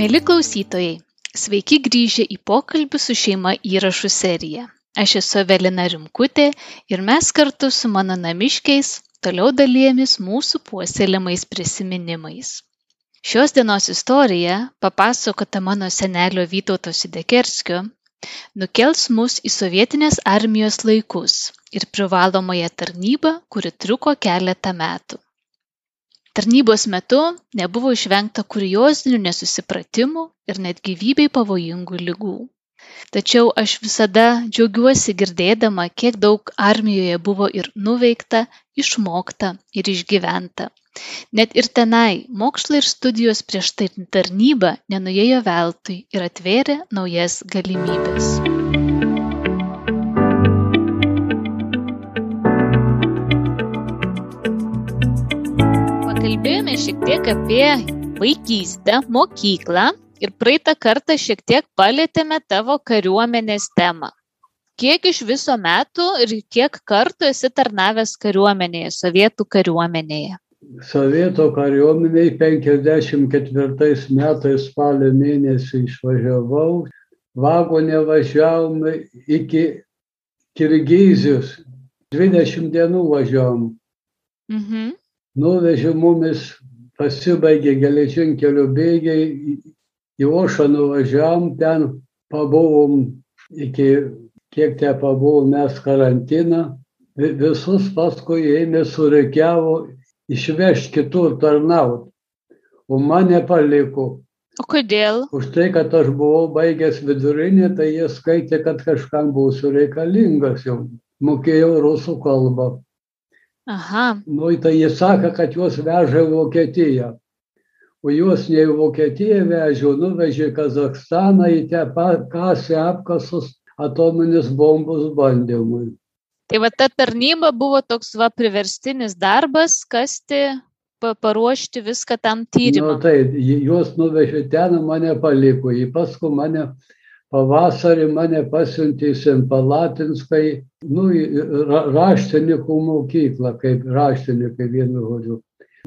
Mėly klausytojai, sveiki grįžę į pokalbį su šeima įrašų seriją. Aš esu Evelina Rimkutė ir mes kartu su mano namiškiais toliau dalyjamės mūsų puoselėmais prisiminimais. Šios dienos istorija, papasakota mano senelio Vytauto Sidekerskio, nukels mus į sovietinės armijos laikus ir privalomąją tarnybą, kuri truko keletą metų tarnybos metu nebuvo išvengta kuriozinių nesusipratimų ir net gyvybei pavojingų ligų. Tačiau aš visada džiaugiuosi girdėdama kiek daug armijoje buvo ir nuveikta išmokta ir išgyventa. Net ir tenai mokslai ir studijos prieš tai tarnybą nenuėjo veltui ir atvėrė naujas galimybes pakalbėjome šiek tiek apie vaikystę, mokyklą ir praeitą kartą šiek tiek palėtėme tavo kariuomenės temą. Kiek iš viso metų ir kiek kartų esi tarnavęs kariuomenėje, sovietų kariuomenėje? Sovietų kariuomeniai 54 metais spalio mėnesį išvažiavau, vagonė važiavome iki Kirgizijos, 20 dienų važiavom. Mhm nuvežė mumis, pasibaigė geležinkelio bėgiai, į Ošą nuvažiavom, ten pabuvom iki, kiek te pabuvom mes karantiną, visus paskui ėmė sureikiavo išvežti kitur tarnauti, o mane paliko. O kodėl? Už tai, kad aš buvau baigęs vidurinį, tai jie skaitė, kad kažkam būsiu reikalingas jau. Mokėjau rusų kalbą. Aha. Nu, tai jis sako, kad juos veža į Vokietiją. O juos ne į Vokietiją vežė, nuvežė į Kazakstaną į te kasę apkasus atominės bombos bandymui. Tai va ta tarnyba buvo toks va priverstinis darbas, kasti, paruošti viską tam tyrimui. Nu, tai juos nuvežė ten, mane paliko, į paskui mane pavasarį mane pasiuntė į Sempalatinskai, nu, raštininkų mokyklą, kaip raštininkai vienu žodžiu.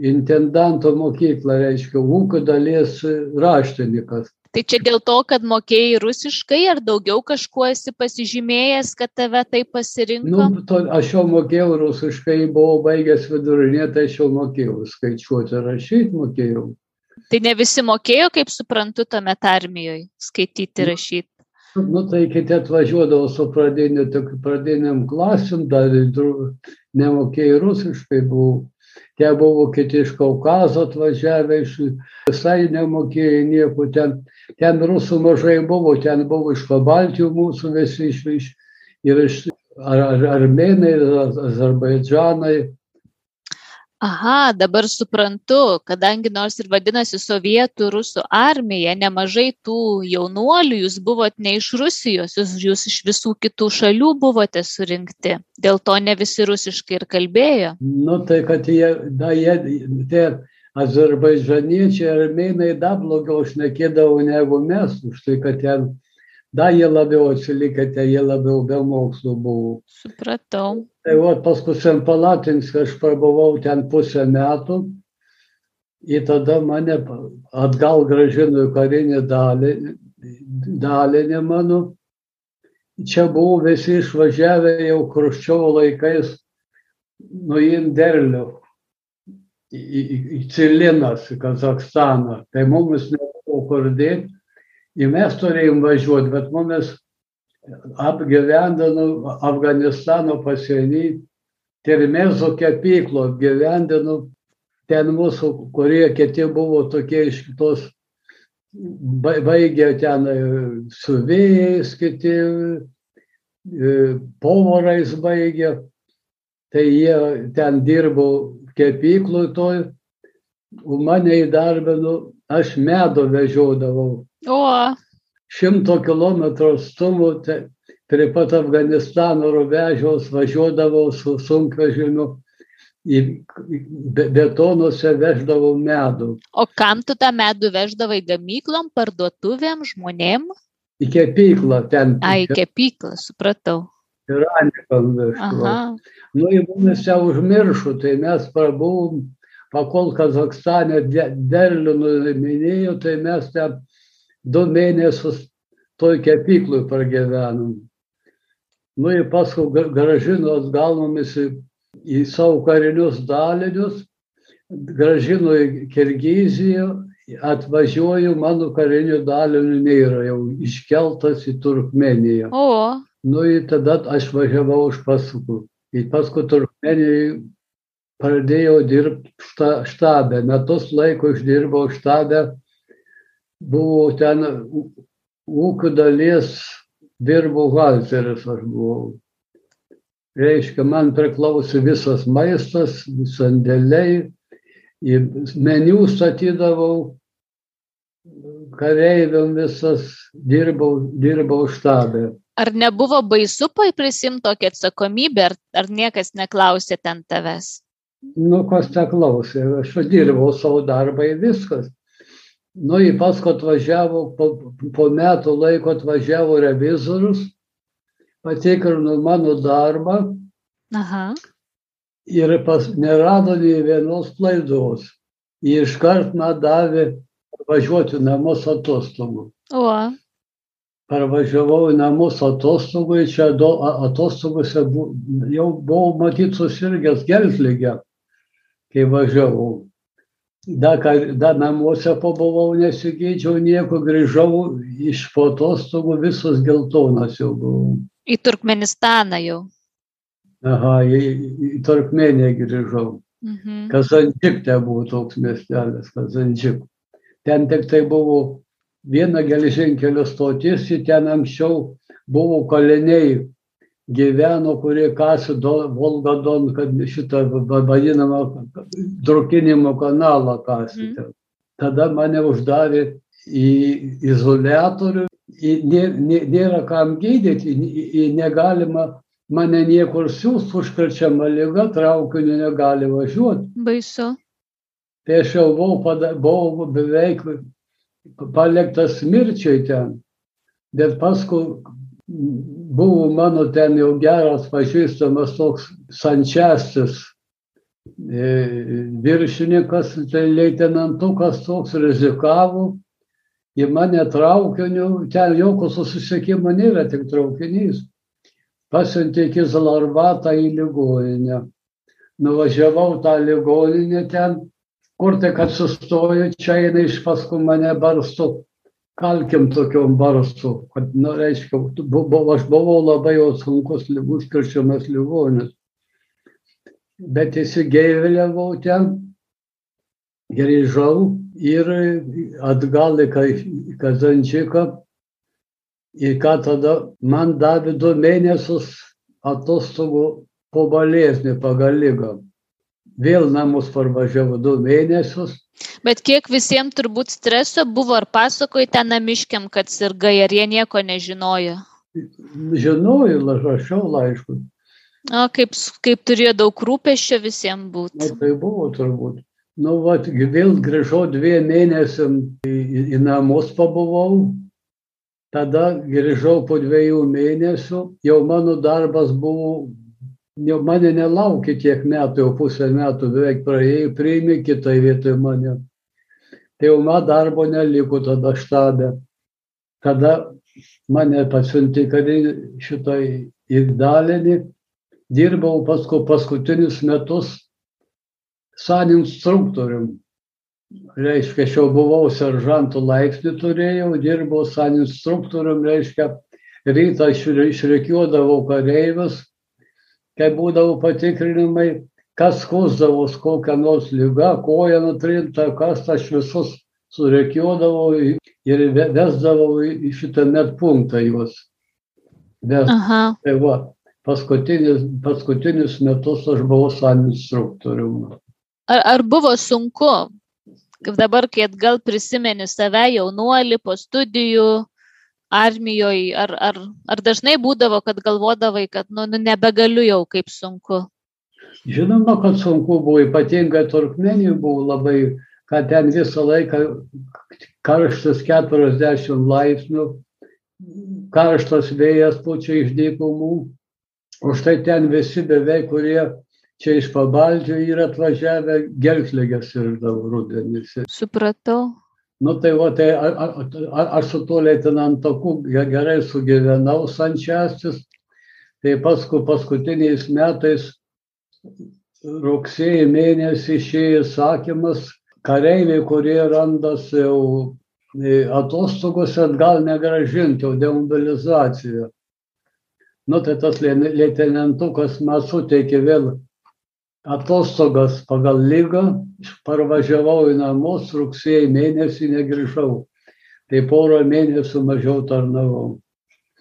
Intendanto mokyklą reiškia ūkio dalies raštininkas. Tai čia dėl to, kad mokėjai rusiškai ar daugiau kažkuo esi pasižymėjęs, kad tave tai pasirinko? Nu, to, aš jau mokėjau rusiškai, buvau baigęs vidurinė, tai aš jau mokėjau skaičiuoti, rašyti mokėjau. Tai ne visi mokėjo, kaip suprantu, tame armijoje skaityti, rašyti. Nu, tai kiti atvažiuodavo su pradiniu, tik pradiniam klasim, dar nemokėjai rusiškai buvo. Tie buvo kiti iš Kaukazo atvažiavę, iš visai nemokėjai nieko ten. Ten rusų mažai buvo, ten buvo iš Pabaltijų mūsų visi iš, iš ir iš ar, ar, armenai, azerbaidžanai, aha dabar suprantu kadangi nors ir vadinasi sovietų rusų armija nemažai tų jaunuolių jūs buvot ne iš rusijos jūs jūs iš visų kitų šalių buvote surinkti. Dėl to ne visi rusiškai ir kalbėjo. Nu tai kad jie da jie tie azerbaidžaniečiai armėnai dar blogiau šnekėdavo negu mes už tai kad ten dar jie labiau atsilikę jie labiau be mokslų buvo supratau tai vat paskui Sempalatinske aš prabuvau ten pusę metų ir tada mane atgal gražino į karinį dalį, dalinį mano. Čia buvo visi išvažiavę jau Kruščiovo laikais nuim derlių į, į, į Cilinas, į Kazakstaną. Tai mums nebuvo kur dėti. Ir mes turėjom važiuoti, bet mumis apgyvendino Afganistano pasieny, Termezo kepyklo apgyvendino, ten mūsų, kurie kiti buvo tokie iš kitos, baigė ten e, su vėjais, kiti e, povorais baigė, tai jie ten dirbo kepykloj toj, mane įdarbino, aš medo vežiodavau. O šimto kilometrų atstumu prie pat Afganistano rubežiaus važiuodavau su sunkvežimiu į betonuose veždavau medų. O kam tu tą medų veždavai gamyklom, parduotuvėm, žmonėm? Į kepyklą ten. Ai, kepyklą, supratau. Iranikam veždavau. Nu, į mumis jau užmiršų, tai mes prabuvom, pakol Kazakstane derlių numinėjo, tai mes ten du mėnesius toj kepykloj pragyvenom. Nu ir paskui gražino atgal mumis į, į savo karinius dalinius, gražino į Kirgiziją, atvažiuoju, mano karinių dalinių nėra, jau iškeltas į Turkmeniją. O, Nu ir tada aš važiavau už pasukų. Ir paskui Turkmenijai pradėjau dirbti šta, štabę. Metus laiko išdirbau štabę. Buvo ten ūkio dalies, dirbau halteris aš buvau. Reiškia, man priklausė visas maistas, sandėliai, meniu statydavau, kareiviam visas, dirbau, dirbau štabę. ar nebuvo baisu prisimti tokią atsakomybę, ar, ar niekas neklausė ten tavęs? Nu, kas te klausė, aš dirbau savo darbą ir viskas. Nu, į paskui atvažiavo, po, po metų laiko atvažiavo revizorius, patikrino mano darbą Aha. ir pas, nerado nei vienos klaidos. Jie iškart man davė važiuoti namus atostogų. O, Parvažiavau į namus atostogų, čia do, atostogose bu, jau buvau matyti susirgęs gelslygę, kai važiavau. Da, ką- da namuose pabuvau, nesigydžiau nieko, grįžau iš po atostogų, visas geltonas jau buvau. į Turkmenistaną jau. Aha, į, į Turkmeniją grįžau. Mhm. Kazančik ten buvo toks miestelis, Kazančik. Ten tik tai buvo viena geležinkelio stotis, ten anksčiau buvo kaliniai gyveno, kurie kasė do- Volgadon, kad šitą va- vadinamą drukinimo kanalą kasė. Mhm. ten. Tada mane uždarė į izolatorių, į, nė, nė, nėra kam gydyti, į, į negalima mane niekur siūsti, užkrečiama lyga, traukiniu negali važiuoti. Baisu. Tai aš jau buvau, pada, buvau beveik paliktas mirčiai ten. Bet paskui buvo mano ten jau geras pažįstamas toks Sančiastis e, viršininkas, tai leitenantukas toks rizikavo. Į mane traukiniu, ten jokio susisiekimo nėra, tik traukinys. Pasiuntė iki Zalarbatą į ligoninę. Nuvažiavau tą ligoninę ten, kur tik atsistoju, čia eina iš paskui mane barsto, kalkim tokiom barsto, kad, nu, reiškia, bu- bu- aš buvau labai jau sunkus lygus kirčiamas ligonis. Bet įsigeivėliavau ten, grįžau ir atgal į Ka- į Kazančiką. Ir ką tada man davė du mėnesius atostogų po balėsnį pagal lygą. Vėl namus parvažiavau du mėnesius. Bet kiek visiems turbūt streso buvo, ar pasakoji ten namiškiam, kad sirgai, ar jie nieko nežinojo? Žinojau, la- rašiau laiškus. O kaip, kaip turėjo daug rūpeščio visiems Na, būti. tai buvo turbūt. Nu, vat, vėl grįžau dviem mėnesiam į, į, į namus pabuvau. Tada grįžau po dviejų mėnesių. Jau mano darbas buvo, jau mane nelaukė tiek metų, jau pusę metų beveik praėjau, priėmė kitą vietoj mane. Tai jau man darbo neliko tada štabė. Tada mane pasiuntė karinį šitą į dalinį. Dirbau paskui paskutinius metus san instruktorium. Reiškia, aš jau buvau seržantų laipsnį turėjau, dirbau san instruktorium, reiškia, rytą išre- išrikiuodavau kareivius, kai būdavo patikrinimai, kas kusdavos kokią nors lygą, koja nutrinta, kas aš visus sureikiuodavau į- ir ve- vesdavau į šitą net punktą juos. Aha. tai va, paskutinius, paskutinius metus aš buvau san instruktorium. Ar, ar buvo sunku, dabar, kai atgal prisimeni save jaunuolį po studijų armijoje, ar, ar, ar dažnai būdavo, kad galvodavai, kad nu, nu nebegaliu jau kaip sunku? Žinoma, kad sunku buvo, ypatingai Turkmenijai buvo labai, kad ten visą laiką karštas 40 laipsnių, karštas vėjas pučia iš dykumų, o štai ten visi beveik, kurie čia iš pabaldžio yra atvažiavę, gelslėgės ir daug rudenį. Supratau. Nu tai va, tai aš su tuo leitenantaku gerai sugyvenau Sančiastis, tai paskui paskutiniais metais rugsėjai mėnesį išėjo įsakymas, kareiviai, kurie randasi jau e, atostogose, atgal negražinti, jau demobilizacija. Nu tai tas leitenantukas man suteikė vėl atostogas pagal lygą, parvažiavau į namus, rugsėjai mėnesį negrįžau. Tai porą mėnesių mažiau tarnavau.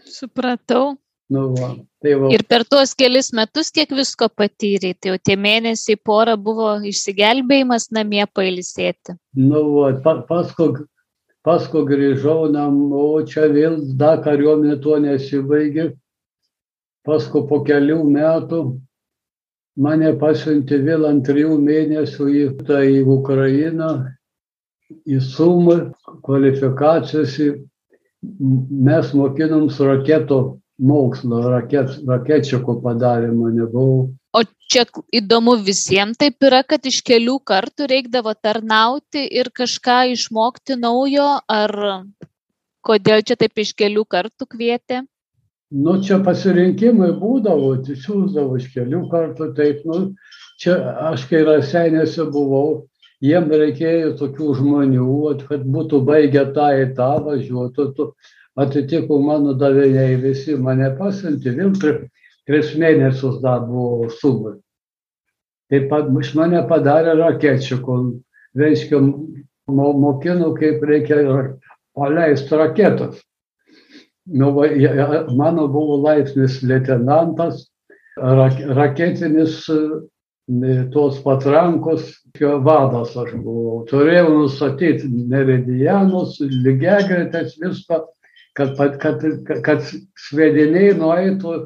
Supratau. Nu, va, tai va. Ir per tuos kelis metus kiek visko patyrė, tai jau tie mėnesiai pora buvo išsigelbėjimas namie pailsėti. Nu, va, pa, paskui, paskui grįžau namo, čia vėl dar kariuomenė tuo nesibaigė paskui po kelių metų mane pasiuntė vėl ant trijų mėnesių į, tai į Ukrainą, į Sumą, kvalifikacijos. Mes mokinom su raketo mokslo, raket, raketčiako padarimo nebuvau. O čia įdomu visiems taip yra, kad iš kelių kartų reikdavo tarnauti ir kažką išmokti naujo, ar kodėl čia taip iš kelių kartų kvietė? Nu čia pasirinkimai būdavo siųsdavo iš kelių kartų taip nu čia aš kai raseiniuose buvau jiem reikėjo tokių žmonių vat kad būtų baigę tą ir tą važiuotų tu atitiko mano daviniai visi mane pasiuntė vėl pri, tris mėnesius dar buvau sumai taip pat iš mane padarė raketčiuku reiškia mokino kaip reikia paleist raketas nu, va, mano buvo laipsnis leitenantas, rak, raketinis e, tos patrankos vadas aš buvau. Turėjau nustatyti meridianus, lygiagretės viską, kad, kad, kad, kad svediniai nueitų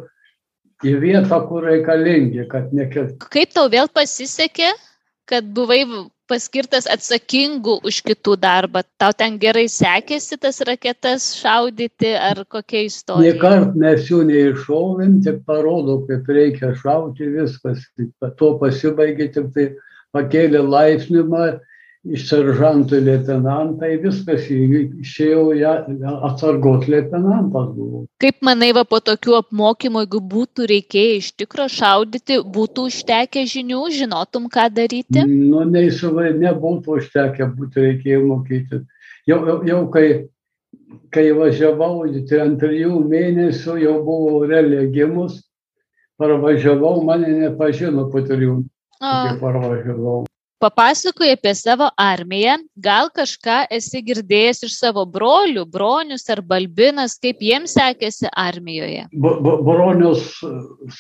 į vietą, kur reikalingi, kad nekėtų. Kaip tau vėl pasisekė, kad buvai paskirtas atsakingu už kitų darbą. Tau ten gerai sekėsi tas raketas šaudyti ar kokia istorija? Niekart mes jų neiššovėm, tik parodo, kaip reikia šauti viskas. Tuo pasibaigė, tik tai pakėlė laipsnimą iš seržantų į leitenantą, viskas išėjau ja, atsargos leitenantas buvau. Kaip manai, va po tokių apmokymų, jeigu būtų reikėję iš tikro šaudyti, būtų užtekę žinių, žinotum, ką daryti? Nu, neįsivai, nebūtų užtekę, būtų reikėję mokyti. Jau, jau, jau kai, kai važiavau, tai ant trijų mėnesių jau buvau religimus, parvažiavau, mane nepažino po trijų. Parvažiavau papasakojai apie savo armiją gal kažką esi girdėjęs iš savo brolių bronius ar balbinas kaip jiems sekėsi armijoje? Bronius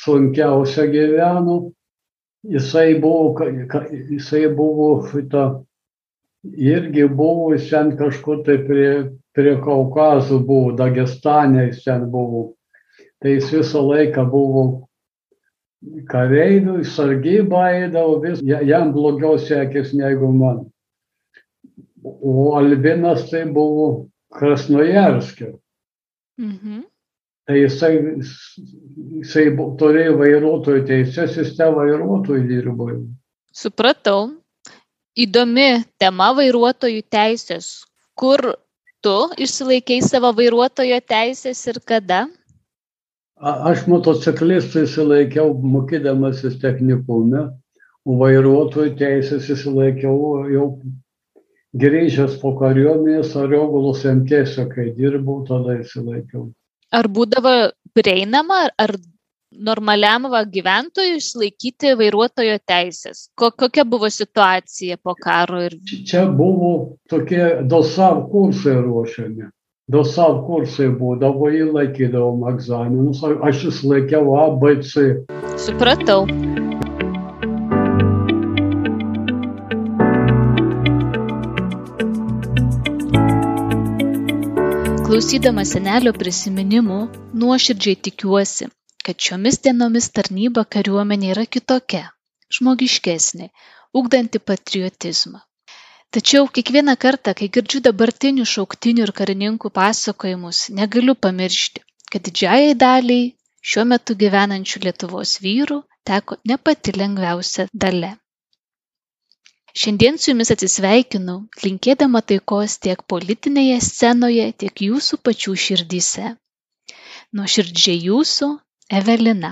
sunkiausia gyveno. Jisai buvo jisai buvo šita irgi buvo ten kažkur tai prie prie Kaukazų buvo Dagestane jis ten buvo. Tai jis visą laiką buvo kareivių, sargybą eidavo, vis, jam blogiau sekėsi negu man. O Albinas tai buvo Krasnojarskė. Mhm. Tai jisai, jisai turėjo vairuotojų teisės, jis te vairuotojų dirbo. Supratau. Įdomi tema vairuotojų teisės. Kur tu išsilaikiai savo vairuotojo teisės ir kada? Aš motociklistų įsilaikiau mokydamasis technikume, o vairuotojų teisės įsilaikiau jau grįžęs po kariuomenės Ariogulos MTS, kai dirbau, tada įsilaikiau. Ar būdavo prieinama, ar normaliam va, gyventojui išlaikyti vairuotojo teisės? Ko, kokia buvo situacija po karo? Ir... Čia buvo tokie DOSAV kursai ruošiami DOSAV kursai būdavo, jį laikydavom egzaminus, aš jis laikiau A, B, C. Supratau. Klausydama senelio prisiminimų, nuoširdžiai tikiuosi, kad šiomis dienomis tarnyba kariuomenė yra kitokia, žmogiškesnė, ugdanti patriotizmą tačiau kiekvieną kartą kai girdžiu dabartinių šauktinių ir karininkų pasakojimus negaliu pamiršti kad didžiajai daliai šiuo metu gyvenančių lietuvos vyrų teko ne pati lengviausia dalia Šiandien su jumis atsisveikinu, linkėdama taikos tiek politinėje scenoje, tiek jūsų pačių širdyse. Nuoširdžiai jūsų, Evelina.